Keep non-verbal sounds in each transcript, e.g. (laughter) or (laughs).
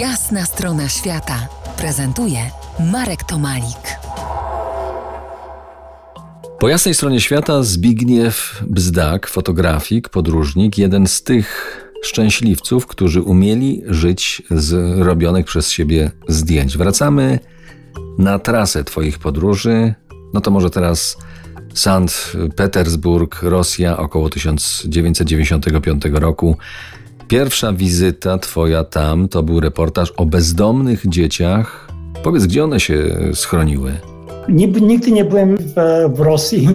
Jasna strona świata prezentuje Marek Tomalik. Po jasnej stronie świata Zbigniew Bzdak, fotografik, podróżnik, jeden z tych szczęśliwców, którzy umieli żyć z robionych przez siebie zdjęć. Wracamy na trasę Twoich podróży. No to może teraz Sankt Petersburg, Rosja, około 1995 roku. Pierwsza wizyta Twoja tam to był reportaż o bezdomnych dzieciach. Powiedz, gdzie one się schroniły? Nigdy nie byłem w, w Rosji.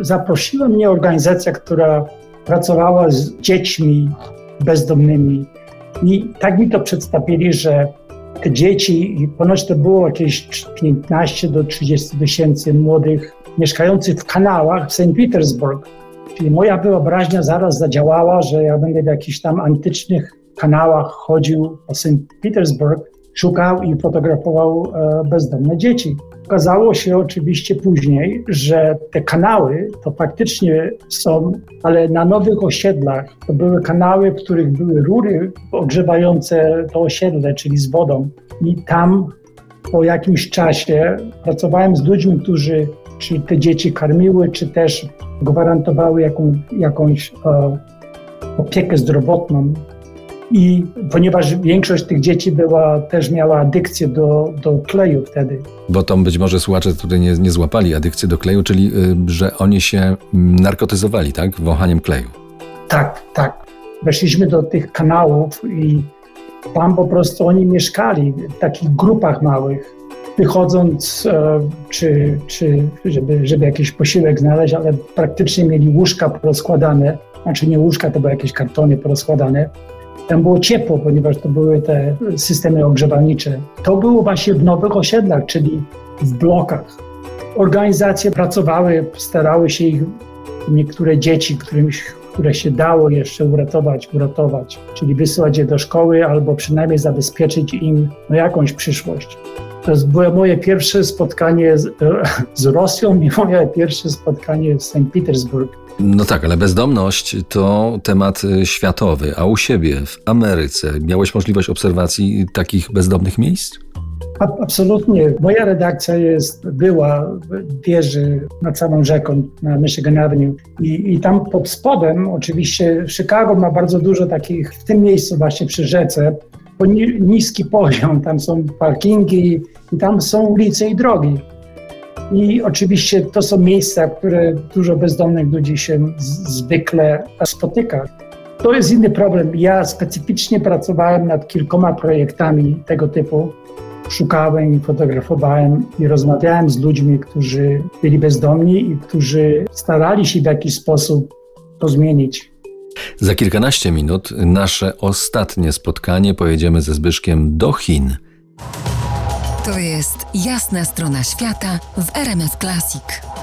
Zaprosiła mnie organizacja, która pracowała z dziećmi bezdomnymi. I tak mi to przedstawili, że te dzieci, ponoć to było jakieś 15 do 30 tysięcy młodych mieszkających w kanałach w St. Petersburg. Czyli moja wyobraźnia zaraz zadziałała, że ja będę w jakichś tam antycznych kanałach chodził po St. Petersburg, szukał i fotografował e, bezdomne dzieci. Okazało się oczywiście później, że te kanały to faktycznie są, ale na nowych osiedlach to były kanały, w których były rury ogrzewające to osiedle, czyli z wodą. I tam po jakimś czasie pracowałem z ludźmi, którzy czy te dzieci karmiły, czy też gwarantowały jaką, jakąś e, opiekę zdrowotną. I ponieważ większość tych dzieci była, też miała adykcję do, do kleju wtedy. Bo to być może słuchacze tutaj nie, nie złapali adykcji do kleju, czyli y, że oni się mm, narkotyzowali, tak? Wąchaniem kleju. Tak, tak. Weszliśmy do tych kanałów i tam po prostu oni mieszkali w takich grupach małych wychodząc, e, czy, czy żeby, żeby jakiś posiłek znaleźć, ale praktycznie mieli łóżka porozkładane, znaczy nie łóżka, to były jakieś kartony porozkładane. Tam było ciepło, ponieważ to były te systemy ogrzewalnicze. To było właśnie w nowych osiedlach, czyli w blokach. Organizacje pracowały, starały się ich, niektóre dzieci, którym, które się dało jeszcze uratować, uratować, czyli wysłać je do szkoły albo przynajmniej zabezpieczyć im no, jakąś przyszłość. To było moje pierwsze spotkanie z, (laughs) z Rosją i moje pierwsze spotkanie w St. Petersburg. No tak, ale bezdomność to temat y, światowy, a u siebie w Ameryce miałeś możliwość obserwacji takich bezdomnych miejsc? Absolutnie. Moja redakcja jest, była w wieży nad samą rzeką na Michigan Avenue I, i tam pod spodem oczywiście Chicago ma bardzo dużo takich, w tym miejscu właśnie przy rzece, niski poziom, tam są parkingi i tam są ulice i drogi. I oczywiście to są miejsca, które dużo bezdomnych ludzi się zwykle spotyka. To jest inny problem. Ja specyficznie pracowałem nad kilkoma projektami tego typu. Szukałem i fotografowałem i rozmawiałem z ludźmi, którzy byli bezdomni i którzy starali się w jakiś sposób to zmienić. Za kilkanaście minut nasze ostatnie spotkanie pojedziemy ze Zbyszkiem do Chin. To jest jasna strona świata w RMS Classic.